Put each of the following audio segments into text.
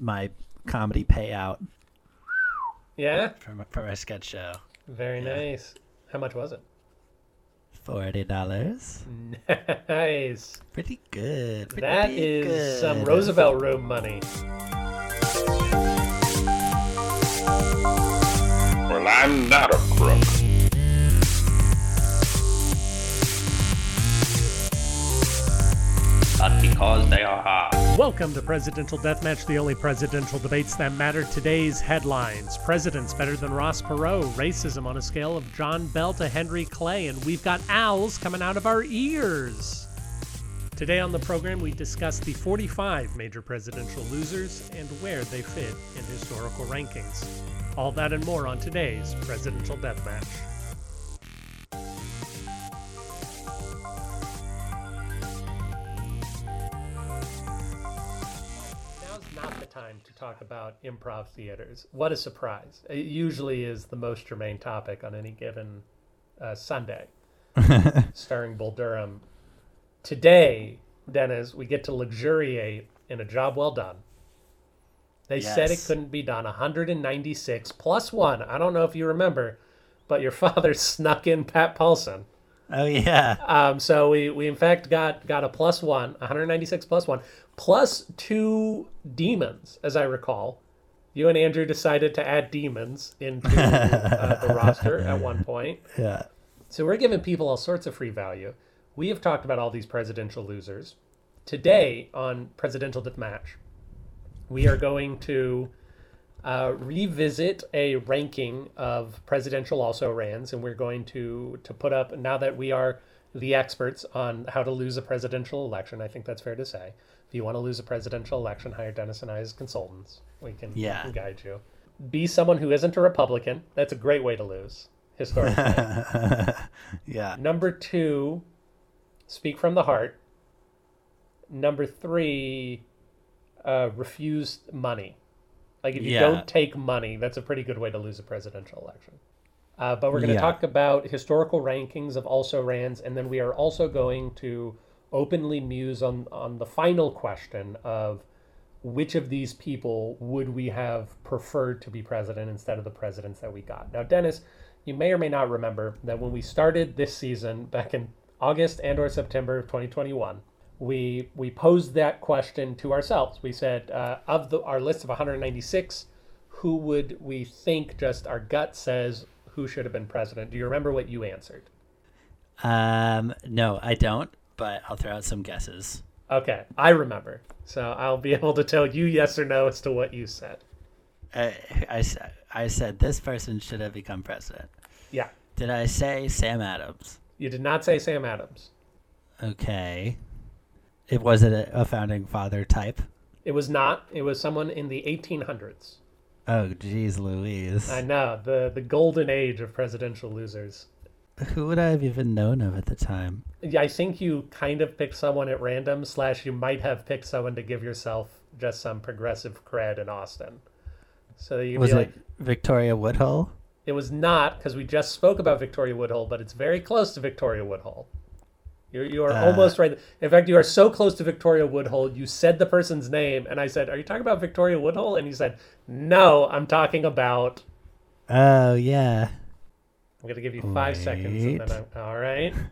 my comedy payout Yeah, for my, for my sketch show. very Yeah. nice. How much was it? Forty dollars. Nice. Pretty good. Pretty That is some. Roosevelt room money. Well, I'm not a crook. but because they are hard. Welcome to Presidential Deathmatch, the only presidential debates that matter. Today's headlines Presidents better than Ross Perot, racism on a scale of John Bell to Henry Clay, and we've got owls coming out of our ears. Today on the program, we discuss the 45 major presidential losers and where they fit in historical rankings. All that and more on today's Presidential Deathmatch. Time to talk about improv theaters. What a surprise. It usually is the most germane topic on any given uh, Sunday, starring Bull Durham. Today, Dennis, we get to luxuriate in a job well done. They said it couldn't be done. 196 plus one. I don't know if you remember, but your father snuck in Pat Paulsen. Oh yeah. Um, so we, we in fact got got a plus one, 196 plus one, plus two demons, as I recall. You and Andrew decided to add demons into uh, the roster at one point. Yeah. So we're giving people all sorts of free value. We have talked about all these presidential losers. Today on Presidential Deathmatch, we are going to uh, revisit a ranking of presidential also rans, and we're going to to put up now that we are the experts on how to lose a presidential election. I think that's fair to say. If you want to lose a presidential election, hire Dennis and I as consultants. We can, we Yeah. can guide you. Be someone who isn't a Republican. That's a great way to lose historically. yeah. Number two, speak from the heart. Number three, uh, refuse money. Like if you Yeah. don't take money, that's a pretty good way to lose a presidential election. Uh, but we're going to Yeah. talk about historical rankings of also rans, and then we are also going to openly muse on on the final question of which of these people would we have preferred to be president instead of the presidents that we got. Now, Dennis, you may or may not remember that when we started this season back in August and or September of 2021, we we posed that question to ourselves. We said uh, of the our list of 196, who would we think just our gut says who should have been president? Do you remember what you answered? Um. No, I don't. But I'll throw out some guesses. Okay, I remember. So I'll be able to tell you yes or no as to what you said. I, I, I said this person should have become president. Yeah. Did I say Sam Adams? You did not say Sam Adams. Okay. It was it a, founding father type? It was not. It was someone in the 1800s. Oh, geez, Louise. I know the the golden age of presidential losers. Who would I have even known of at the time? Yeah, I think you kind of picked someone at random. Slash, you might have picked someone to give yourself just some progressive cred in Austin. So you Was be it like, Victoria Woodhull? it was not because we just spoke about Victoria Woodhull, but it's very close to Victoria Woodhull. You you are Uh. almost right. In fact, you are so close to Victoria Woodhull. You said the person's name, and I said, "Are you talking about Victoria Woodhull?" And you said, "No, I'm talking about." Oh, yeah. I'm gonna give you five seconds, and then I'm all right.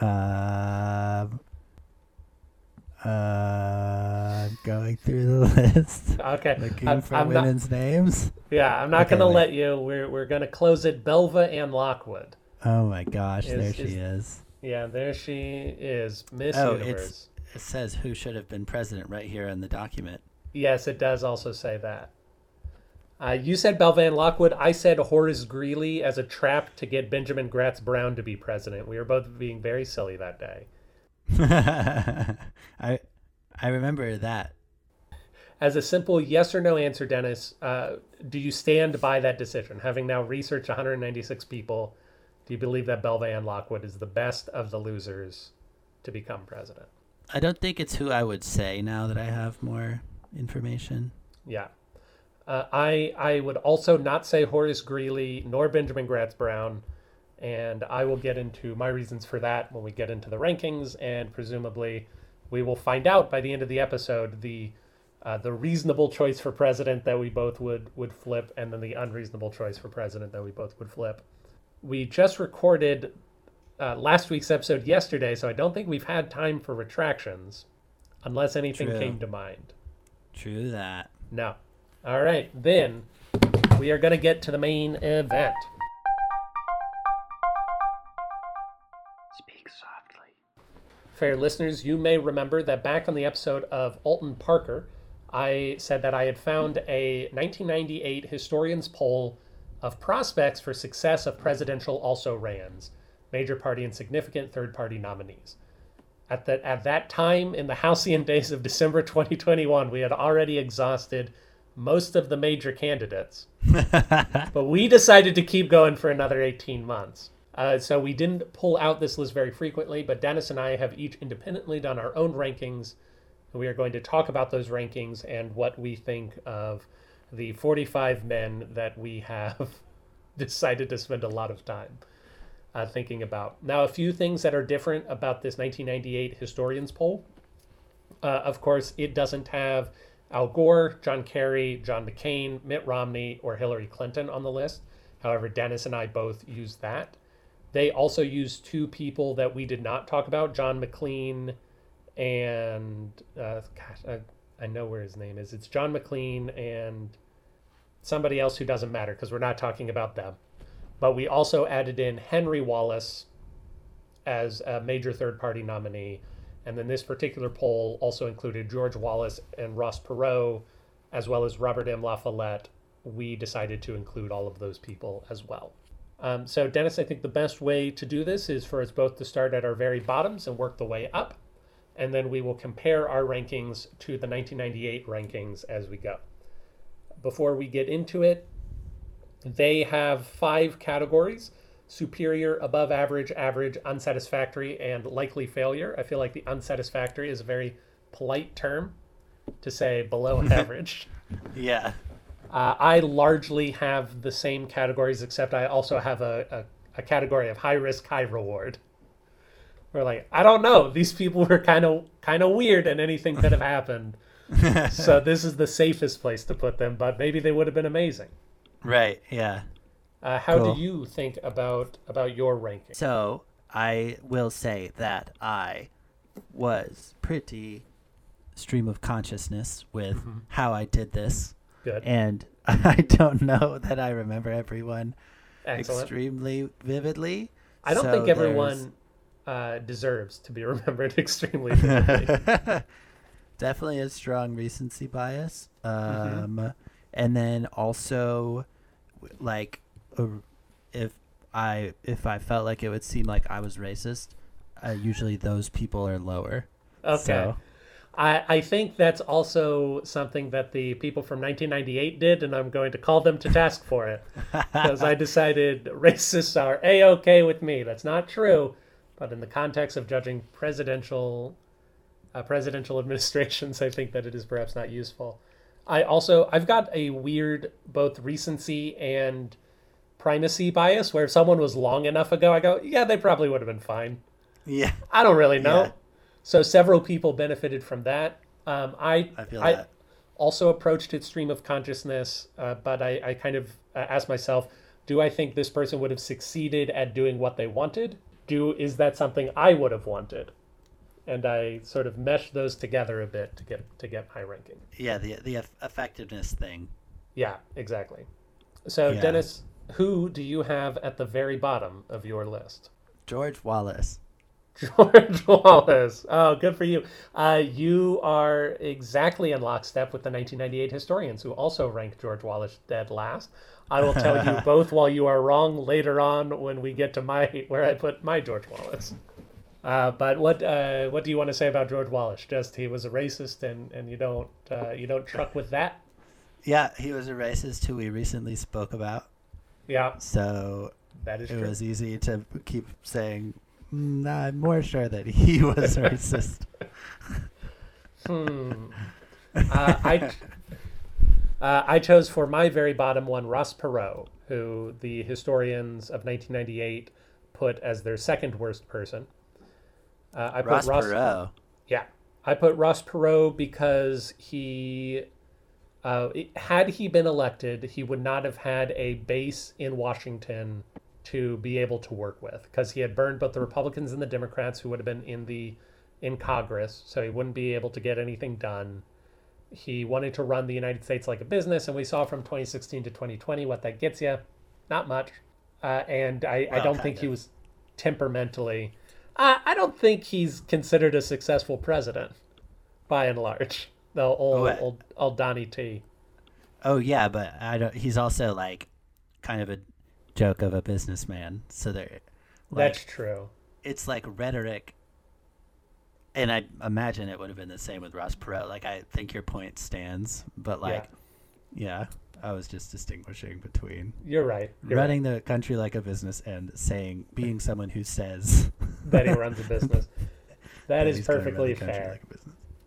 Um, uh, going through the list. Okay, Looking I'm, for I'm not. women's names. Yeah, I'm not Okay, gonna wait. let you. We're we're gonna close it. Belva Ann Lockwood. Oh my gosh, Is- there she is- is. Yeah, there she is, Miss Oh, Universe. It says who should have been president right here in the document. Yes, it does also say that. Uh, you said Belva Lockwood. I said Horace Greeley as a trap to get Benjamin Gratz Brown to be president. We were both being very silly that day. I I remember that. As a simple yes or no answer, Dennis, uh, do you stand by that decision? Having now researched 196 people, do you believe that Belva Ann Lockwood is the best of the losers to become president? I don't think it's who I would say now that I have more information. Yeah. Uh, I I would also not say Horace Greeley nor Benjamin Gratz Brown, and I will get into my reasons for that when we get into the rankings, and presumably we will find out by the end of the episode the uh, the reasonable choice for president that we both would would flip, and then the unreasonable choice for president that we both would flip. We just recorded uh, last week's episode yesterday, so I don't think we've had time for retractions, unless anything True. came to mind. True that. No. All right, then we are going to get to the main event. Speak softly. Fair listeners, you may remember that back on the episode of Alton Parker, I said that I had found a 1998 historians poll of prospects for success of presidential also rans, major party and significant third party nominees. At that at that time in the halcyon days of December 2021, we had already exhausted most of the major candidates. but we decided to keep going for another 18 months. Uh, so we didn't pull out this list very frequently, but Dennis and I have each independently done our own rankings. We are going to talk about those rankings and what we think of the 45 men that we have decided to spend a lot of time uh, thinking about. Now, a few things that are different about this 1998 historians poll. Uh, of course, it doesn't have Al Gore, John Kerry, John McCain, Mitt Romney, or Hillary Clinton on the list. However, Dennis and I both used that. They also used two people that we did not talk about John McLean and, uh, gosh, I, know where his name is. It's John McLean and somebody else who doesn't matter because we're not talking about them. But we also added in Henry Wallace as a major third party nominee. And then this particular poll also included George Wallace and Ross Perot, as well as Robert M. La Follette. We decided to include all of those people as well. Um, so, Dennis, I think the best way to do this is for us both to start at our very bottoms and work the way up. And then we will compare our rankings to the 1998 rankings as we go. Before we get into it, they have five categories superior, above average, average, unsatisfactory, and likely failure. I feel like the unsatisfactory is a very polite term to say below average. Yeah. Uh, I largely have the same categories, except I also have a, a, a category of high risk, high reward. Where like I don't know, these people were kind of kind of weird, and anything could have happened. so this is the safest place to put them, but maybe they would have been amazing. Right. Yeah. Uh, how Cool. do you think about about your ranking? So I will say that I was pretty stream of consciousness with how I did this, Good, and I don't know that I remember everyone excellent. extremely vividly. I don't so think everyone uh, deserves to be remembered extremely. definitely a strong recency bias. Um, Mm-hmm. and then also, like, uh, if I if I felt like it would seem like I was racist, uh, usually those people are lower. Okay. So, I, I think that's also something that the people from 1998 did, and I'm going to call them to task for it. Because I decided racists are a okay with me. That's not true, but in the context of judging presidential uh, presidential administrations, I think that it is perhaps not useful. I also I've got a weird both recency and primacy bias, where if someone was long enough ago, I go, yeah, they probably would have been fine. yeah, I don't really know. Yeah. So several people benefited from that. Um, I I feel I that. also approached it stream of consciousness, uh, but I, I kind of uh, asked myself, do I think this person would have succeeded at doing what they wanted? Do is that something I would have wanted? And I sort of meshed those together a bit to get to get my ranking. yeah, the the effectiveness thing. Yeah, exactly. So Yeah. Dennis, who do you have at the very bottom of your list? George Wallace. George Wallace. Oh, good for you. Uh, you are exactly in lockstep with the 1998 historians who also rank George Wallace dead last. I will tell you both while you are wrong later on when we get to my where I put my George Wallace. Uh, but what uh, what do you want to say about George Wallace? Just he was a racist, and, and you don't uh, you don't truck with that. Yeah, he was a racist who we recently spoke about. Yeah, So that is it true. was easy to keep saying, "Mm, I'm more sure that he was racist. Hmm. Uh, I uh, I chose for my very bottom one Ross Perot, who the historians of 1998 put as their second worst person. Uh, I Ross put Ross. Perot. Yeah, I put Ross Perot because he, uh, it- had he been elected, he would not have had a base in Washington to be able to work with because he had burned both the Republicans and the Democrats who would have been in the in Congress, so he wouldn't be able to get anything done. He wanted to run the United States like a business, and we saw from 2016 to 2020 what that gets you. Not much. Uh, and I, I don't think he was temperamentally. I, I don't think he's considered a successful president, by and large. The old What? old, old Donnie T. Oh yeah, but I don't. He's also like kind of a joke of a businessman. So there, like, That's true. it's like rhetoric. And I imagine it would have been the same with Ross Perot. Like I think your point stands, but like, yeah, I was just distinguishing between You're right. You're right. running the country like a business and saying being someone who says that he runs a business. That is run the perfectly fair. like.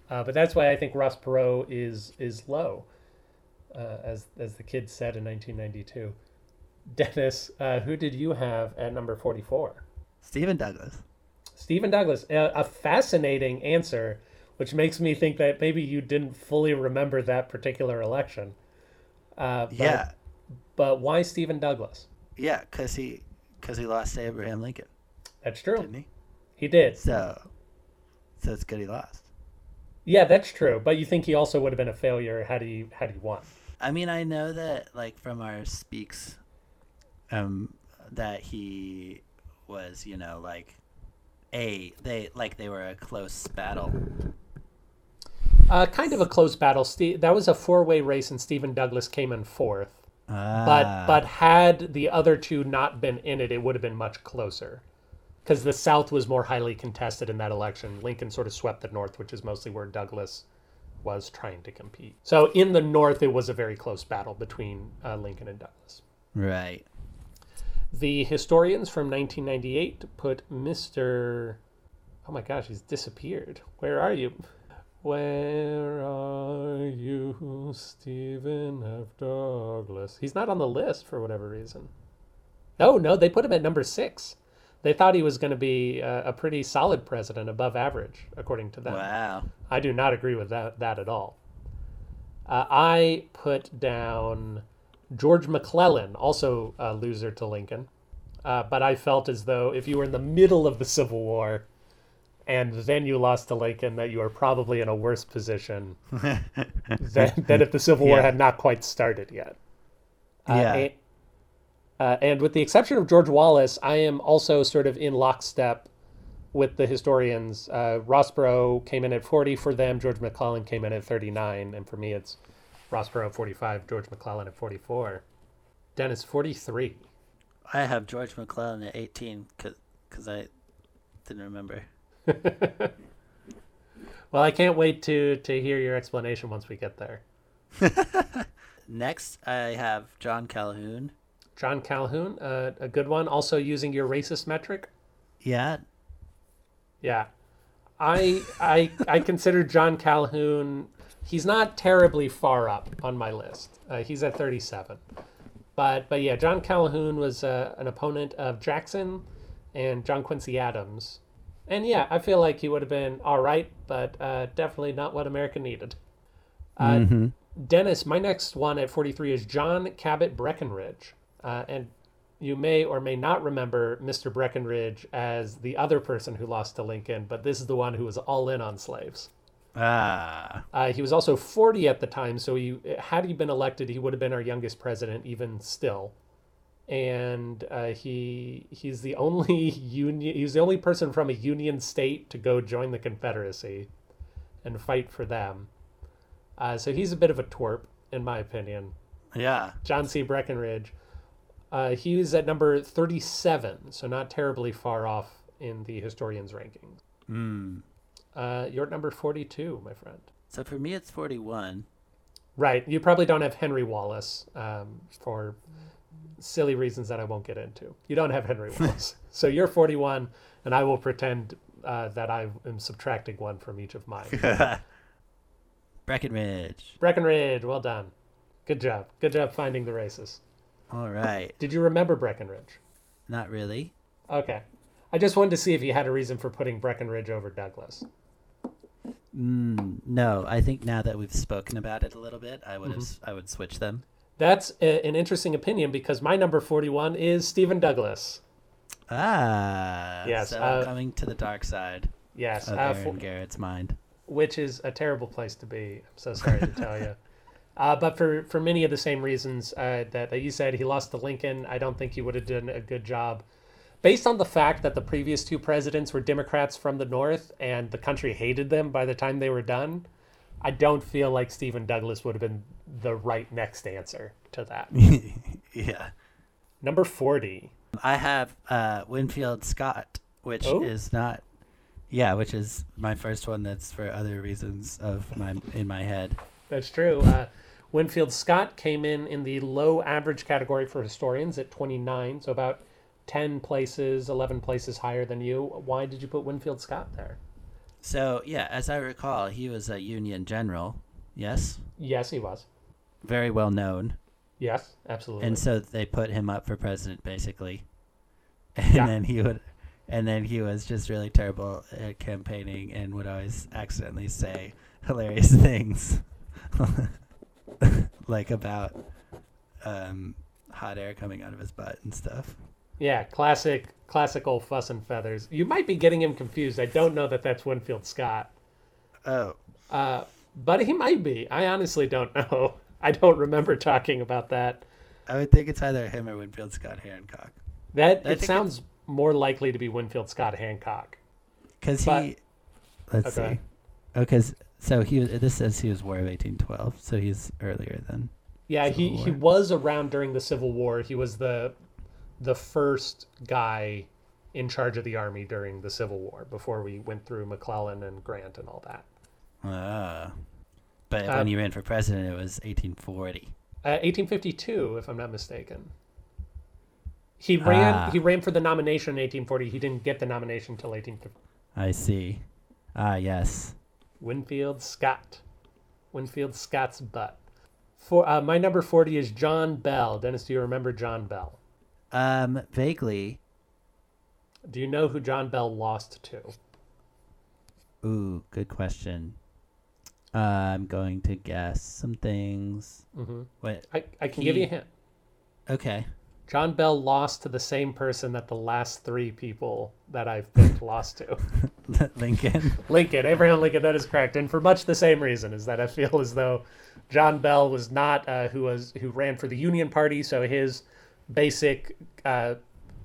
Uh, but that's why I think Ross Perot is is low, uh, as as the kids said in 1992. Dennis, uh, who did you have at number 44? Stephen Douglas. Stephen Douglas. A, a fascinating answer, which makes me think that maybe you didn't fully remember that particular election. Uh, but, Yeah, But why Stephen Douglas? yeah, because he because he lost to Abraham Lincoln, That's true. didn't he? He did. So, so it's good he lost. Yeah, that's true. But you think he also would have been a failure had he had he won? I mean, I know that like from our speaks, um, that he was, you know, like a they like they were a close battle. Uh, kind of a close battle. Ste that was a four-way race, and Stephen Douglas came in fourth. Ah, But but had the other two not been in it, it would have been much closer, because the South was more highly contested in that election. Lincoln sort of swept the North, which is mostly where Douglas was trying to compete. So in the North, it was a very close battle between uh, Lincoln and Douglas. right. The historians from 1998 put Mr. Oh my gosh, he's disappeared. Where are you? Where are you, Stephen F. Douglas? He's not on the list for whatever reason. Oh, no, they put him at number six. They thought he was going to be a, a pretty solid president, above average, according to them. Wow. I do not agree with that, that at all. Uh, I put down George McClellan, also a loser to Lincoln. Uh, but I felt as though if you were in the middle of the Civil War and then you lost to Lincoln, that you are probably in a worse position than, than if the Civil War Yeah. had not quite started yet. Uh, Yeah. and, uh, and with the exception of George Wallace, I am also sort of in lockstep with the historians. Uh, Ross Perot came in at 40 for them. George McClellan came in at 39. And for me, it's Ross Perot 45, George McClellan at 44. Dennis, 43. I have George McClellan at 18 because I didn't remember. Well, I can't wait to, to hear your explanation once we get there. Next, I have John Calhoun. John Calhoun, uh, a good one. Also using your racist metric. Yeah, Yeah, I I I consider John Calhoun. He's not terribly far up on my list. Uh, he's at 37, but but yeah, John Calhoun was uh, an opponent of Jackson and John Quincy Adams, and yeah, I feel like he would have been all right, but uh, definitely not what America needed. Uh, Dennis, my next one at 43 is John Cabell Breckinridge, uh, and you may or may not remember Mr. Breckinridge as the other person who lost to Lincoln, but this is the one who was all in on slaves. Ah, Uh, he was also 40 at the time, so he, had he been elected, he would have been our youngest president, even still. And uh, he he's the only union he's the only person from a union state to go join the Confederacy and fight for them. Uh, so he's a bit of a twerp, in my opinion. yeah. John C. Breckinridge. Uh, he was at number 37, so not terribly far off in the historians' rankings. Mm. Uh, you're at number 42, my friend. So for me, it's 41. Right. You probably don't have Henry Wallace um, for silly reasons that I won't get into. You don't have Henry Wallace. so you're 41, and I will pretend uh, that I am subtracting one from each of mine. Breckinridge. Breckinridge. well done. Good job. Good job finding the races. All right. Did you remember Breckinridge? Not really. Okay. I just wanted to see if you had a reason for putting Breckinridge over Douglas. Mm, no, I think now that we've spoken about it a little bit, I would have Mm-hmm. I would switch them. That's a, an interesting opinion because my number 41 is Stephen Douglas. Ah, Yes, So uh, coming to the dark side Yes, of uh, Aaron for- Garrett's mind. which is a terrible place to be. I'm so sorry to tell you. Uh, but for, for many of the same reasons uh, that, that you said, he lost to Lincoln. I don't think he would have done a good job. Based on the fact that the previous two presidents were Democrats from the North and the country hated them by the time they were done, I don't feel like Stephen Douglas would have been the right next answer to that. yeah. Number 40. I have uh, Winfield Scott, which Oh. is not, yeah, which is my first one. That's for other reasons of my in my head. That's true. Uh, Winfield Scott came in in the low average category for historians at 29, so about 10 places, 11 places higher than you. Why did you put Winfield Scott there? So yeah, as I recall, he was a Union general. Yes, Yes, he was. very well known, Yes, absolutely. and so they put him up for president basically, and Yeah. then he would, and then he was just really terrible at campaigning and would always accidentally say hilarious things, like about um, hot air coming out of his butt and stuff. Yeah, classic, classical fuss and feathers. You might be getting him confused. I don't know that that's Winfield Scott, Oh, uh, but he might be. I honestly don't know. I don't remember talking about that. I would think it's either him or Winfield Scott Hancock. That I it sounds more likely to be Winfield Scott Hancock. Because he, let's Okay. see, oh, because so he. This says he was War of eighteen twelve, so he's earlier than. Yeah, he, Civil he War. was around during the Civil War. He was the the first guy in charge of the army during the Civil War before we went through McClellan and Grant and all that. Ah, but Uh, when he ran for president, it was eighteen forty. Uh, 1852, if I'm not mistaken. He ran Ah. he ran for the nomination in 1840. He didn't get the nomination until 1850. I see. Ah, yes. Winfield Scott. Winfield Scott's butt. For uh, my number 40 is John Bell. Dennis, do you remember John Bell? Um, vaguely. Do you know who John Bell lost to? Ooh, good question. Uh, I'm going to guess some things. Mm-hmm. What? I, I can give you a hint. Okay. John Bell lost to the same person that the last three people that I've picked lost to. Lincoln. Lincoln, Abraham Lincoln, that is correct, and for much the same reason is that I feel as though John Bell was not uh, who was who ran for the Union Party, so his basic uh,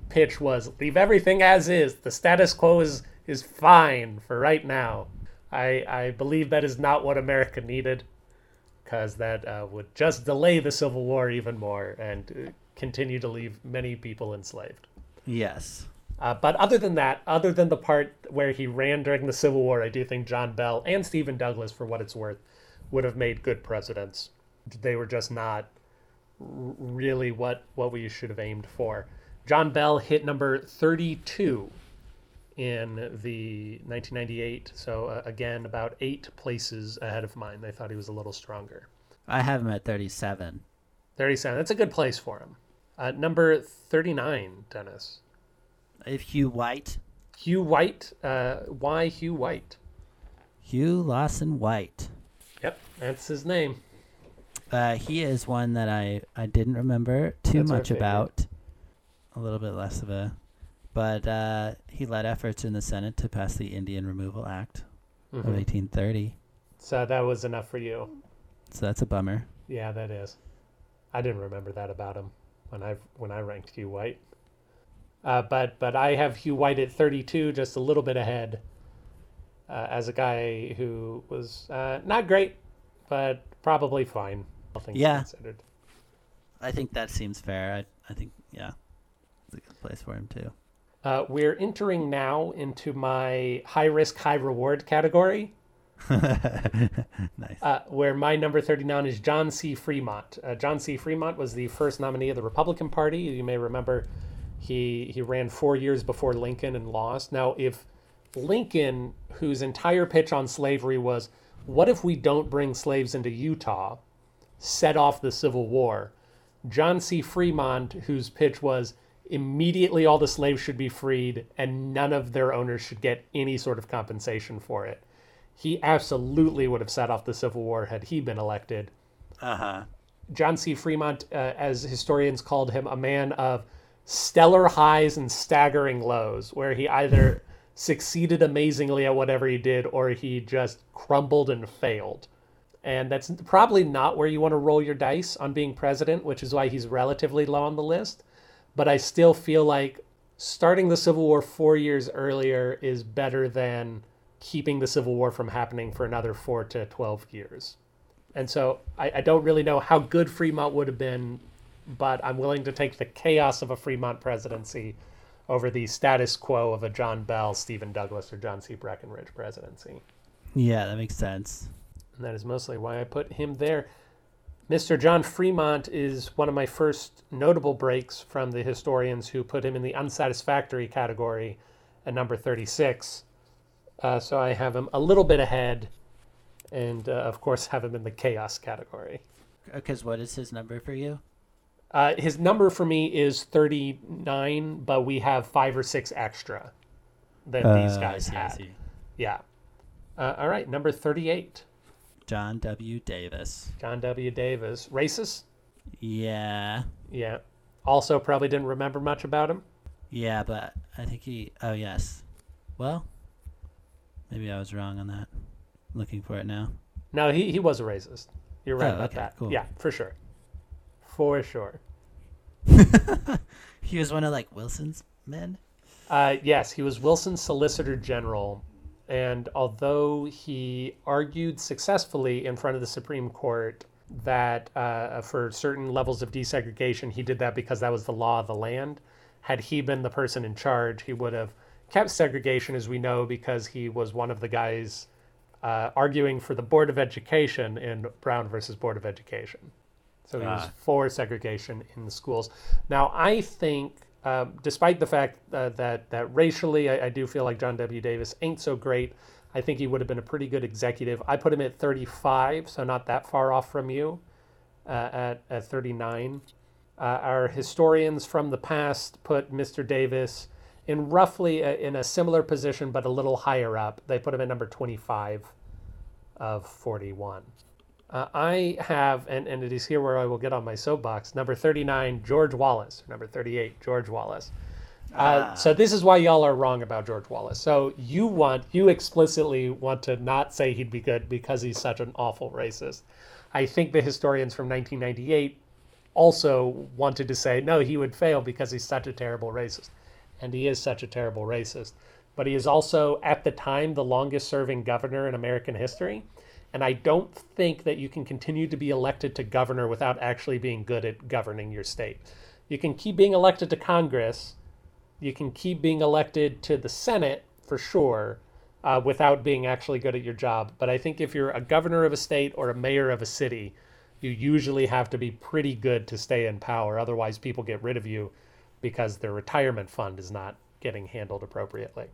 pitch was leave everything as is. The status quo is is fine for right now. I I believe that is not what America needed, because that uh, would just delay the Civil War even more and uh, continue to leave many people enslaved. yes. Uh, but other than that, other than the part where he ran during the Civil War, I do think John Bell and Stephen Douglas, for what it's worth, would have made good presidents. They were just not really what what we should have aimed for. John Bell hit number 32 in the 1998, so uh, again about eight places ahead of mine. They thought he was a little stronger. I have him at thirty-seven. 37. That's a good place for him. Uh, number 39, Dennis. If Hugh White, Hugh White. Uh, why Hugh White? Hugh Lawson White. Yep, that's his name. Uh, he is one that I, I didn't remember too That's much about. A little bit less of a, but uh, he led efforts in the Senate to pass the Indian Removal Act of Mhm. 1830. So that was enough for you. So that's a bummer. Yeah, that is. I didn't remember that about him when I when I ranked Hugh White. Uh, but but I have Hugh White at 32, just a little bit ahead. Uh, as a guy who was uh, not great, but probably fine. All things Yeah. Considered. I think that seems fair. I, I think yeah, it's a good place for him too. Uh, we're entering now into my high risk, high reward category. nice. uh, where my number 39 is John C. Fremont. Uh, John C. Fremont was the first nominee of the Republican Party. You may remember he he ran four years before Lincoln and lost. Now, if Lincoln, whose entire pitch on slavery was, "What if we don't bring slaves into Utah?" Set off the Civil War. John C. Fremont, whose pitch was immediately all the slaves should be freed and none of their owners should get any sort of compensation for it he absolutely would have set off the Civil War had he been elected. Uh huh. John C. Fremont, uh, as historians called him, a man of stellar highs and staggering lows, where he either succeeded amazingly at whatever he did or he just crumbled and failed. And that's probably not where you want to roll your dice on being president, which is why he's relatively low on the list. But I still feel like starting the Civil War four years earlier is better than keeping the Civil War from happening for another four to 12 years. And so I, I don't really know how good Fremont would have been, but I'm willing to take the chaos of a Fremont presidency over the status quo of a John Bell, Stephen Douglas, or John C. Breckinridge presidency. Yeah, that makes sense. And that is mostly why I put him there. Mr. John Fremont is one of my first notable breaks from the historians who put him in the unsatisfactory category at number 36. Uh, so I have him a little bit ahead, and uh, of course, have him in the chaos category. Because what is his number for you? Uh, his number for me is 39, but we have five or six extra that these Uh, guys had. Yeah. Uh, all right, number 38, John W. Davis. John W. Davis. Racist? Yeah. Yeah. Also, probably didn't remember much about him. Yeah, but I think he. Oh, yes. Well, maybe I was wrong on that. Looking for it now. No, he, he was a racist. You're right Oh, about okay, that. cool. Yeah, for sure. For sure. He was one of like Wilson's men. Uh, yes, he was Wilson's Solicitor General. And although he argued successfully in front of the Supreme Court that uh, for certain levels of desegregation, he did that because that was the law of the land, had he been the person in charge, he would have kept segregation, as we know, because he was one of the guys uh, arguing for the Board of Education in Brown versus Board of Education. So he was Ah. for segregation in the schools. Now, I think, uh, despite the fact uh, that that racially, I, I do feel like John W. Davis ain't so great. I think he would have been a pretty good executive. I put him at 35, so not that far off from you, uh, at at 39. Uh, our historians from the past put Mr. Davis in roughly a, in a similar position, but a little higher up. They put him at number 25 of 41. Uh, I have, and, and it is here where I will get on my soapbox, number 39, George Wallace. Number 38, George Wallace. Uh, so this is why y'all are wrong about George Wallace. So you want, you explicitly want to not say he'd be good because he's such an awful racist. I think the historians from 1998 also wanted to say, no, he would fail because he's such a terrible racist. And he is such a terrible racist. But he is also, at the time, the longest serving governor in American history. And I don't think that you can continue to be elected to governor without actually being good at governing your state. You can keep being elected to Congress, you can keep being elected to the Senate for sure, uh, without being actually good at your job. But I think if you're a governor of a state or a mayor of a city, you usually have to be pretty good to stay in power. Otherwise, people get rid of you because their retirement fund is not getting handled appropriately.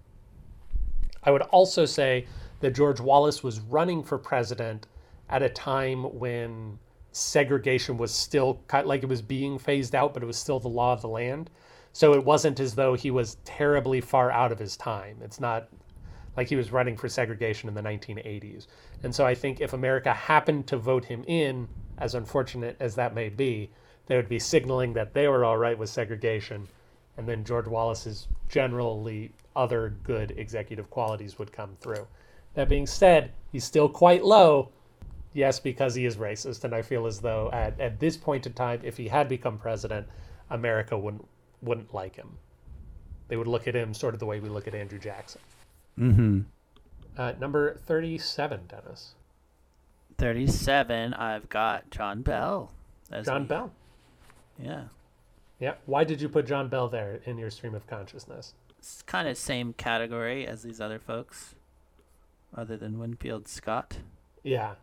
I would also say that George Wallace was running for president at a time when segregation was still like it was being phased out, but it was still the law of the land. So it wasn't as though he was terribly far out of his time. It's not like he was running for segregation in the 1980s. And so I think if America happened to vote him in, as unfortunate as that may be, they would be signaling that they were all right with segregation. And then George Wallace's generally other good executive qualities would come through. That being said, he's still quite low. Yes, because he is racist. And I feel as though at, at this point in time, if he had become president, America wouldn't wouldn't like him. They would look at him sort of the way we look at Andrew Jackson. Mm-hmm. Uh, number 37, Dennis. 37, I've got John Bell. as John the- Bell. Yeah. Yeah. Why did you put John Bell there in your stream of consciousness? It's kind of same category as these other folks, other than Winfield Scott. Yeah.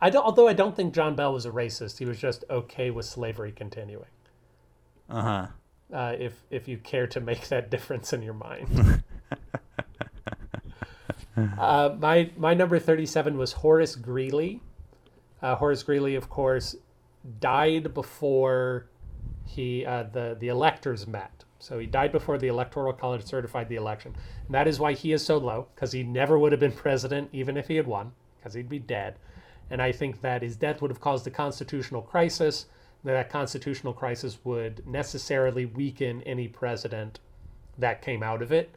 I don't, although I don't think John Bell was a racist, he was just okay with slavery continuing. Uh huh. Uh, if if you care to make that difference in your mind. uh, my my number thirty seven was Horace Greeley. Uh, Horace Greeley, of course, died before he uh, the the electors met. So he died before the Electoral College certified the election. And that is why he is so low, because he never would have been president even if he had won, because he'd be dead. And I think that his death would have caused a constitutional crisis. That, constitutional crisis would necessarily weaken any president that came out of it.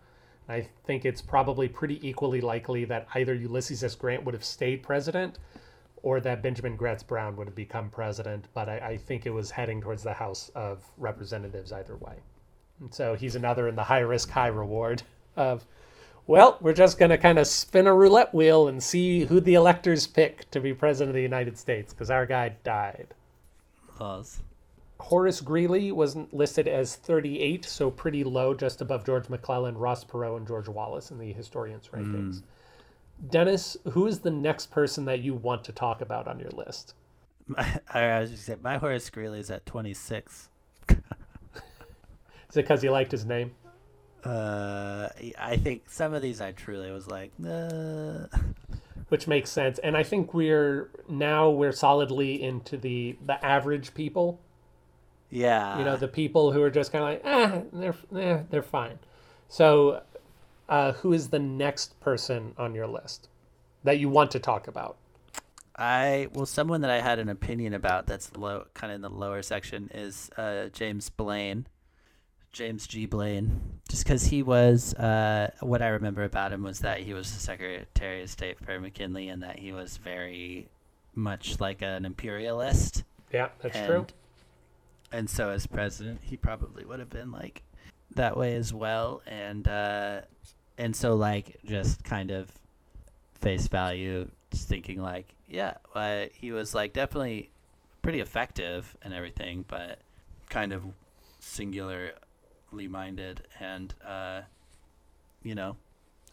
I think it's probably pretty equally likely that either Ulysses S. Grant would have stayed president or that Benjamin Gratz Brown would have become president. But I, I think it was heading towards the House of Representatives either way. And so he's another in the high risk, high reward of, well, we're just going to kind of spin a roulette wheel and see who the electors pick to be president of the United States because our guy died. Laws. Horace Greeley wasn't listed as 38, so pretty low, just above George McClellan, Ross Perot, and George Wallace in the historians' rankings. Mm. Dennis, who is the next person that you want to talk about on your list? My, I was just say my Horace Greeley is at 26. Is it because you liked his name? Uh, I think some of these I truly was like, uh... which makes sense. And I think we're now we're solidly into the the average people yeah. You know, the people who are just kind of like, ah, they're, they're, they're fine. So, uh, who is the next person on your list that you want to talk about? I well, someone that I had an opinion about that's low, kind of in the lower section is uh, James Blaine, James G. Blaine. Just because he was, uh, what I remember about him was that he was the Secretary of State for McKinley, and that he was very much like an imperialist. Yeah, that's and, true and so as president, he probably would have been like that way as well. And uh, and so like just kind of face value, just thinking like, yeah, uh, he was like definitely pretty effective and everything, but kind of minded and uh, you know,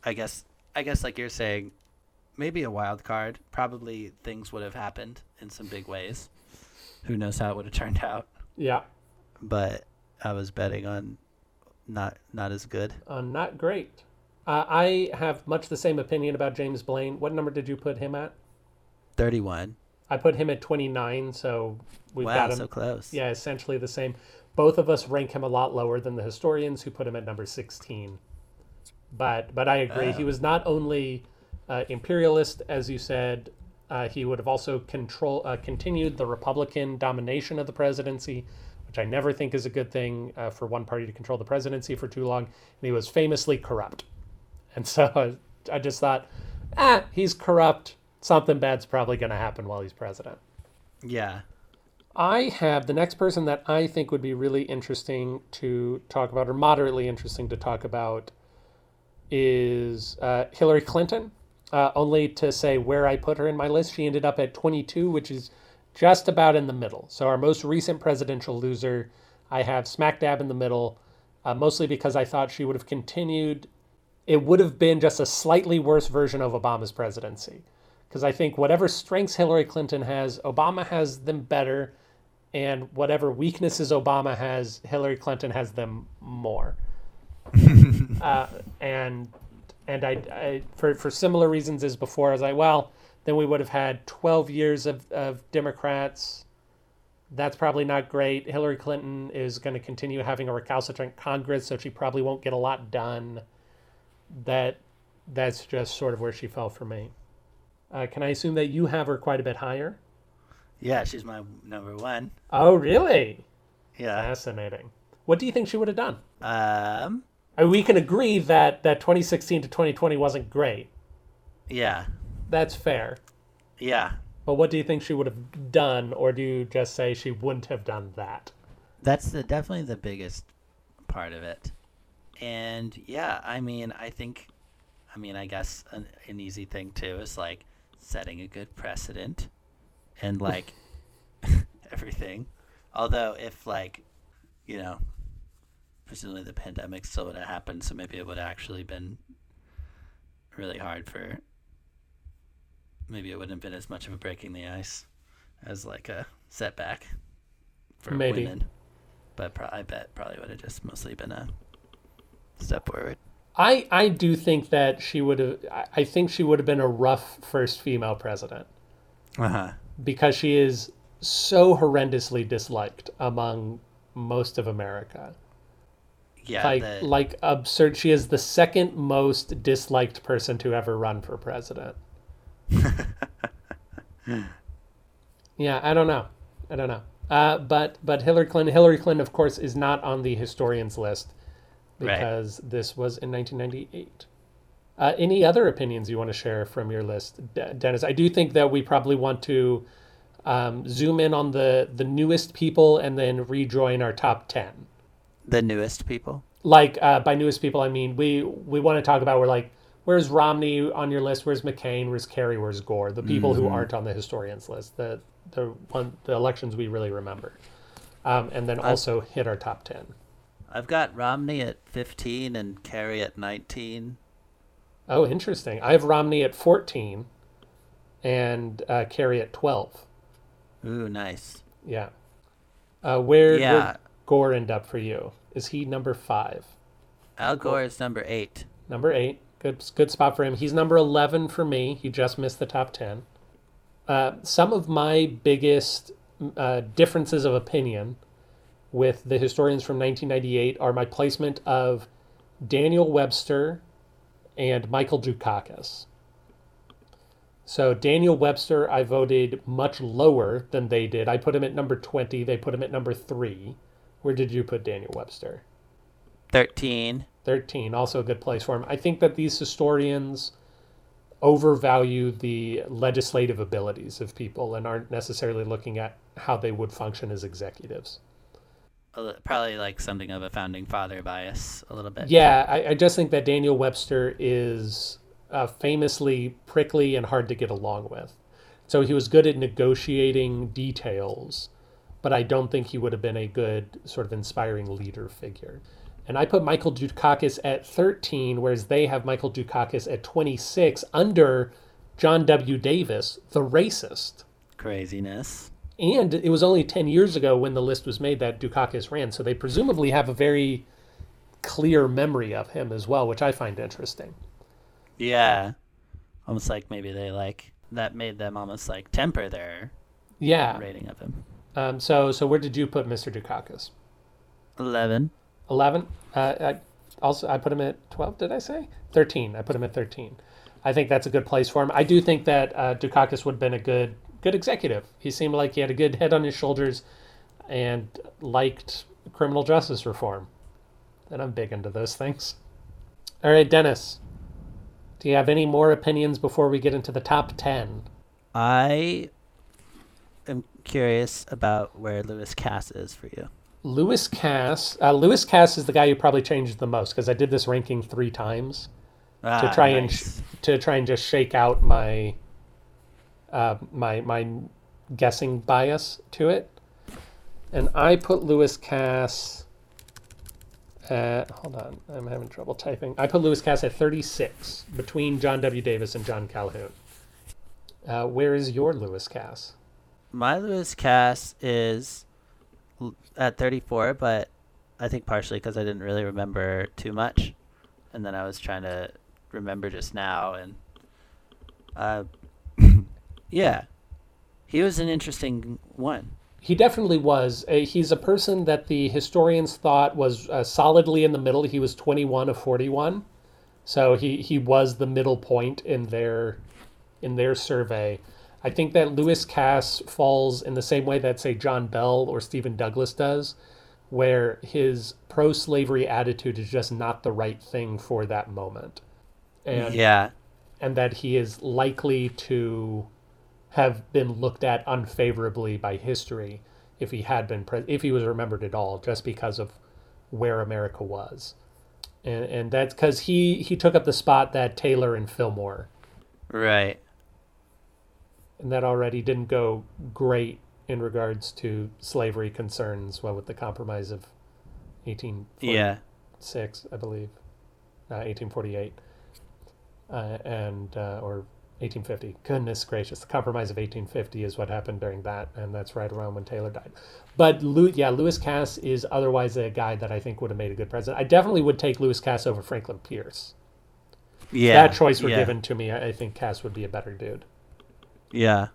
I guess I guess like you're saying, maybe a wild card. Probably things would have happened in some big ways. Who knows how it would have turned out? Yeah. But I was betting on not not as good. Uh, not great. Uh, I have much the same opinion about James Blaine. What number did you put him at? Thirty-one. I put him at twenty-nine, so we've wow, got him so close. Yeah, essentially the same. Both of us rank him a lot lower than the historians who put him at number sixteen. But but I agree. Oh. He was not only uh, imperialist, as you said, uh, he would have also control uh, continued the Republican domination of the presidency, which I never think is a good thing uh, for one party to control the presidency for too long. And he was famously corrupt, and so I just thought, ah, he's corrupt. Something bad's probably going to happen while he's president. Yeah. I have the next person that I think would be really interesting to talk about, or moderately interesting to talk about, is uh, Hillary Clinton uh, only to say where I put her in my list. She ended up at 22, which is just about in the middle. So our most recent presidential loser, I have smack dab in the middle, uh, mostly because I thought she would have continued. It would have been just a slightly worse version of Obama's presidency. Because I think whatever strengths Hillary Clinton has, Obama has them better. And whatever weaknesses Obama has, Hillary Clinton has them more. uh, and and I, I, for for similar reasons as before, I was like, well, then we would have had 12 years of, of Democrats. That's probably not great. Hillary Clinton is going to continue having a recalcitrant Congress, so she probably won't get a lot done. That that's just sort of where she fell for me. Uh, can I assume that you have her quite a bit higher? Yeah, she's my number one. Oh, really? Yeah. Fascinating. What do you think she would have done? Um, I mean, we can agree that that 2016 to 2020 wasn't great. Yeah. That's fair. Yeah. But what do you think she would have done, or do you just say she wouldn't have done that? That's the, definitely the biggest part of it. And yeah, I mean, I think, I mean, I guess an, an easy thing too is like setting a good precedent and like everything. Although, if like, you know, presumably the pandemic still would have happened, so maybe it would have actually been really hard for. Maybe it wouldn't have been as much of a breaking the ice as like a setback for maybe. women. But pro- I bet probably would have just mostly been a step forward. I, I do think that she would have. I think she would have been a rough first female president. Uh huh. Because she is so horrendously disliked among most of America. Yeah, like the- like absurd. She is the second most disliked person to ever run for president. yeah, I don't know. I don't know. Uh, but but Hillary Clinton, Hillary Clinton, of course, is not on the historians list Right. because this was in 1998. Uh, any other opinions you want to share from your list, De- Dennis? I do think that we probably want to um, zoom in on the the newest people and then rejoin our top ten the newest people. like uh, by newest people, I mean we we want to talk about where like where's Romney on your list? Where's McCain? Where's Kerry? Where's Gore? The people who aren't on the historians list, the the one the elections we really remember, um, and then also hit our top ten. I've got Romney at 15 and Kerry at 19. Oh, interesting. I have Romney at fourteen, and uh, Kerry at twelve. Ooh, nice. Yeah. Uh, where Yeah. would Gore end up for you? Is he number five? Al Gore is number eight. Number eight. Good, good spot for him. He's number 11 for me. He just missed the top 10. Uh, some of my biggest uh, differences of opinion with the historians from 1998 are my placement of Daniel Webster and Michael Dukakis. So Daniel Webster, I voted much lower than they did. I put him at number 20. They put him at number three. Where did you put Daniel Webster? 13. 13 also a good place for him i think that these historians overvalue the legislative abilities of people and aren't necessarily looking at how they would function as executives Probably like something of a founding father bias, a little bit. yeah i, I just think that daniel webster is uh, famously prickly and hard to get along with so he was good at negotiating details but i don't think he would have been a good sort of inspiring leader figure and I put Michael Dukakis at 13, whereas they have Michael Dukakis at 26 under John W. Davis, the racist. Craziness. And it was only 10 years ago when the list was made that Dukakis ran, so they presumably have a very clear memory of him as well, which I find interesting. Yeah. Almost like maybe they like, that made them almost like temper their Yeah. rating of him. Um, so, so where did you put Mr. Dukakis? 11. 11. Uh, I also I put him at 12. Did I say 13? I put him at 13. I think that's a good place for him. I do think that uh, Dukakis would have been a good good executive. He seemed like he had a good head on his shoulders and liked criminal justice reform. And I'm big into those things. All right, Dennis. Do you have any more opinions before we get into the top 10? I am curious about where Lewis Cass is for you. Lewis Cass. Uh, Lewis Cass is the guy who probably changed the most because I did this ranking three times. to Ah, try and sh- to try and just shake out my uh, my my guessing bias to it. And I put Lewis Cass at hold on, I'm having trouble typing. I put Lewis Cass at 36 between John W. Davis and John Calhoun. Uh, where is your Lewis Cass? My Lewis Cass is at 34, but I think partially because I didn't really remember too much, and then I was trying to remember just now, and uh, yeah, he was an interesting one. He definitely was. He's a person that the historians thought was uh, solidly in the middle. He was 21 of 41. So he, he was the middle point in their in their survey. I think that Lewis Cass falls in the same way that say John Bell or Stephen Douglas does, where his pro-slavery attitude is just not the right thing for that moment. And yeah, and that he is likely to have been looked at unfavorably by history if he had been pre- if he was remembered at all just because of where America was. And and that's because he he took up the spot that Taylor and Fillmore. Right. and that already didn't go great in regards to slavery concerns well with the compromise of 1846 Yeah, I believe. Uh, 1848 uh, and uh, or 1850. Goodness gracious, the Compromise of 1850 is what happened during that, and that's right around when Taylor died. But yeah, Lewis Cass is otherwise a guy that I think would have made a good president. I definitely would take Lewis Cass over Franklin Pierce. yeah. that choice were yeah, given to me. I, think Cass would be a better dude. Yeah.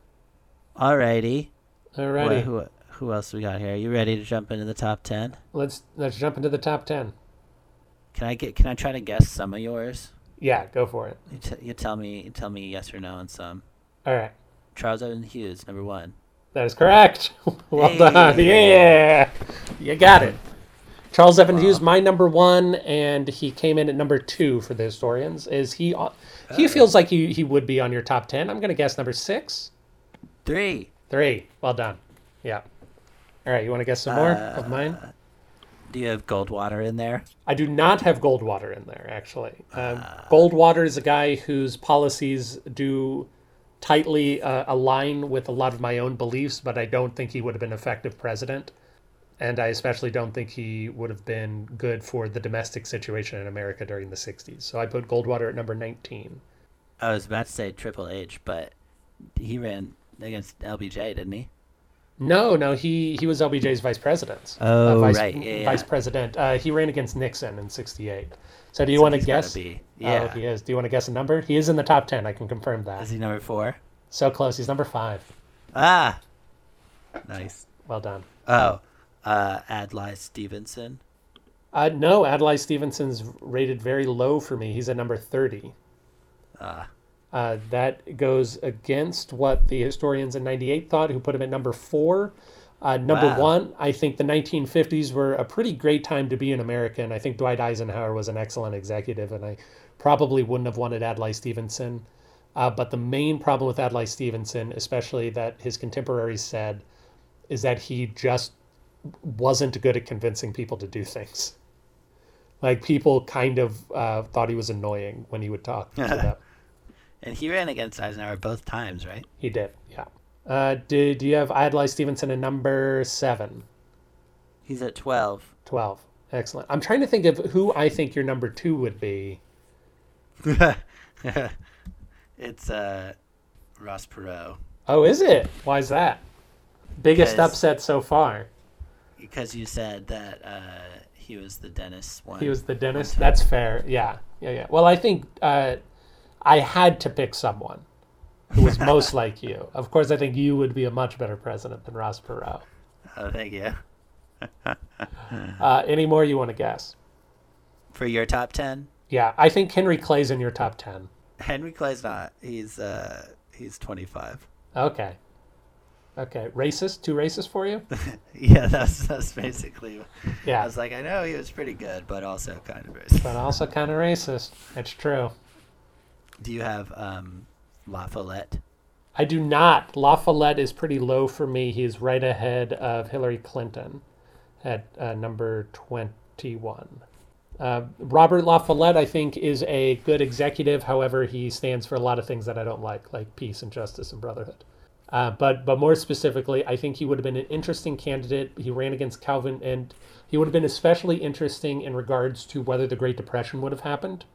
Alrighty. Alrighty, What, who who else we got here? Are You ready to jump into the top ten? let's let's jump into the top ten. Can I get? Can I try to guess some of yours? Yeah, go for it. You, t- you tell me. You tell me yes or no on some. All right. Charles Evans Hughes, number one. That is correct. well Hey. done. Yeah. You got it. Charles Evans Hughes, my number one, and he came in at number two for the historians. Is he? on- He oh. feels like he, he would be on your top ten. I'm going to guess number six, Three. three. Well done. Yeah. All right. You want to guess some more of mine? Uh, Do you have Goldwater in there? I do not have Goldwater in there, actually. Um, Goldwater is a guy whose policies do tightly uh, align with a lot of my own beliefs, but I don't think he would have been effective president. And I especially don't think he would have been good for the domestic situation in America during the 60s. So I put Goldwater at number 19. I was about to say Triple H, but he ran against LBJ, didn't he? No, no, he, he was LBJ's vice president. Oh, vice, right, yeah, yeah. Vice president. Uh, he ran against Nixon in 68. So do you want to guess? be. Oh, Yeah. he is. Do you want to guess a number? He is in the top 10. I can confirm that. Is he number four? So close. He's number five. Ah. Nice. Well done. Oh, uh, Adlai Stevenson. Uh, no, Adlai Stevenson's rated very low for me. He's at number 30. Ah. Uh, that goes against what the historians in 98 thought, who put him at number four. Uh, number Wow. one, I think the 1950s were a pretty great time to be an American. I think Dwight Eisenhower was an excellent executive, and I probably wouldn't have wanted Adlai Stevenson. Uh, but the main problem with Adlai Stevenson, especially that his contemporaries said, is that he just wasn't good at convincing people to do things. Like people kind of uh, thought he was annoying when he would talk to them. And he ran against Eisenhower both times, right? He did, yeah. Uh, do, do you have Adlai Stevenson at number seven? He's at 12. 12. Excellent. I'm trying to think of who I think your number two would be. it's uh, Ross Perot. Oh, is it? Why is that? Biggest Because- upset so far. Because you said that uh, he was the dentist one. He was the dentist. That's fair. Yeah, yeah, yeah. Well, I think uh, I had to pick someone who was most like you. Of course, I think you would be a much better president than Ross Perot. Oh, thank you. Uh, any more you want to guess? For your top 10, Yeah, I think Henry Clay's in your top 10. Henry Clay's not. He's uh, he's 25. Okay. Okay. Racist? Too racist for you? Yeah, that's that's basically. Yeah, I was like, I know he was pretty good, but also kind of racist. But also kind of racist. It's true. Do you have um, La Follette? I do not. La Follette is pretty low for me. He's right ahead of Hillary Clinton at uh, number 21. Uh, Robert La Follette, I think, is a good executive. However, he stands for a lot of things that I don't like, like peace and justice and brotherhood. Uh, but but more specifically, I think he would have been an interesting candidate. He ran against Calvin, and he would have been especially interesting in regards to whether the Great Depression would have happened.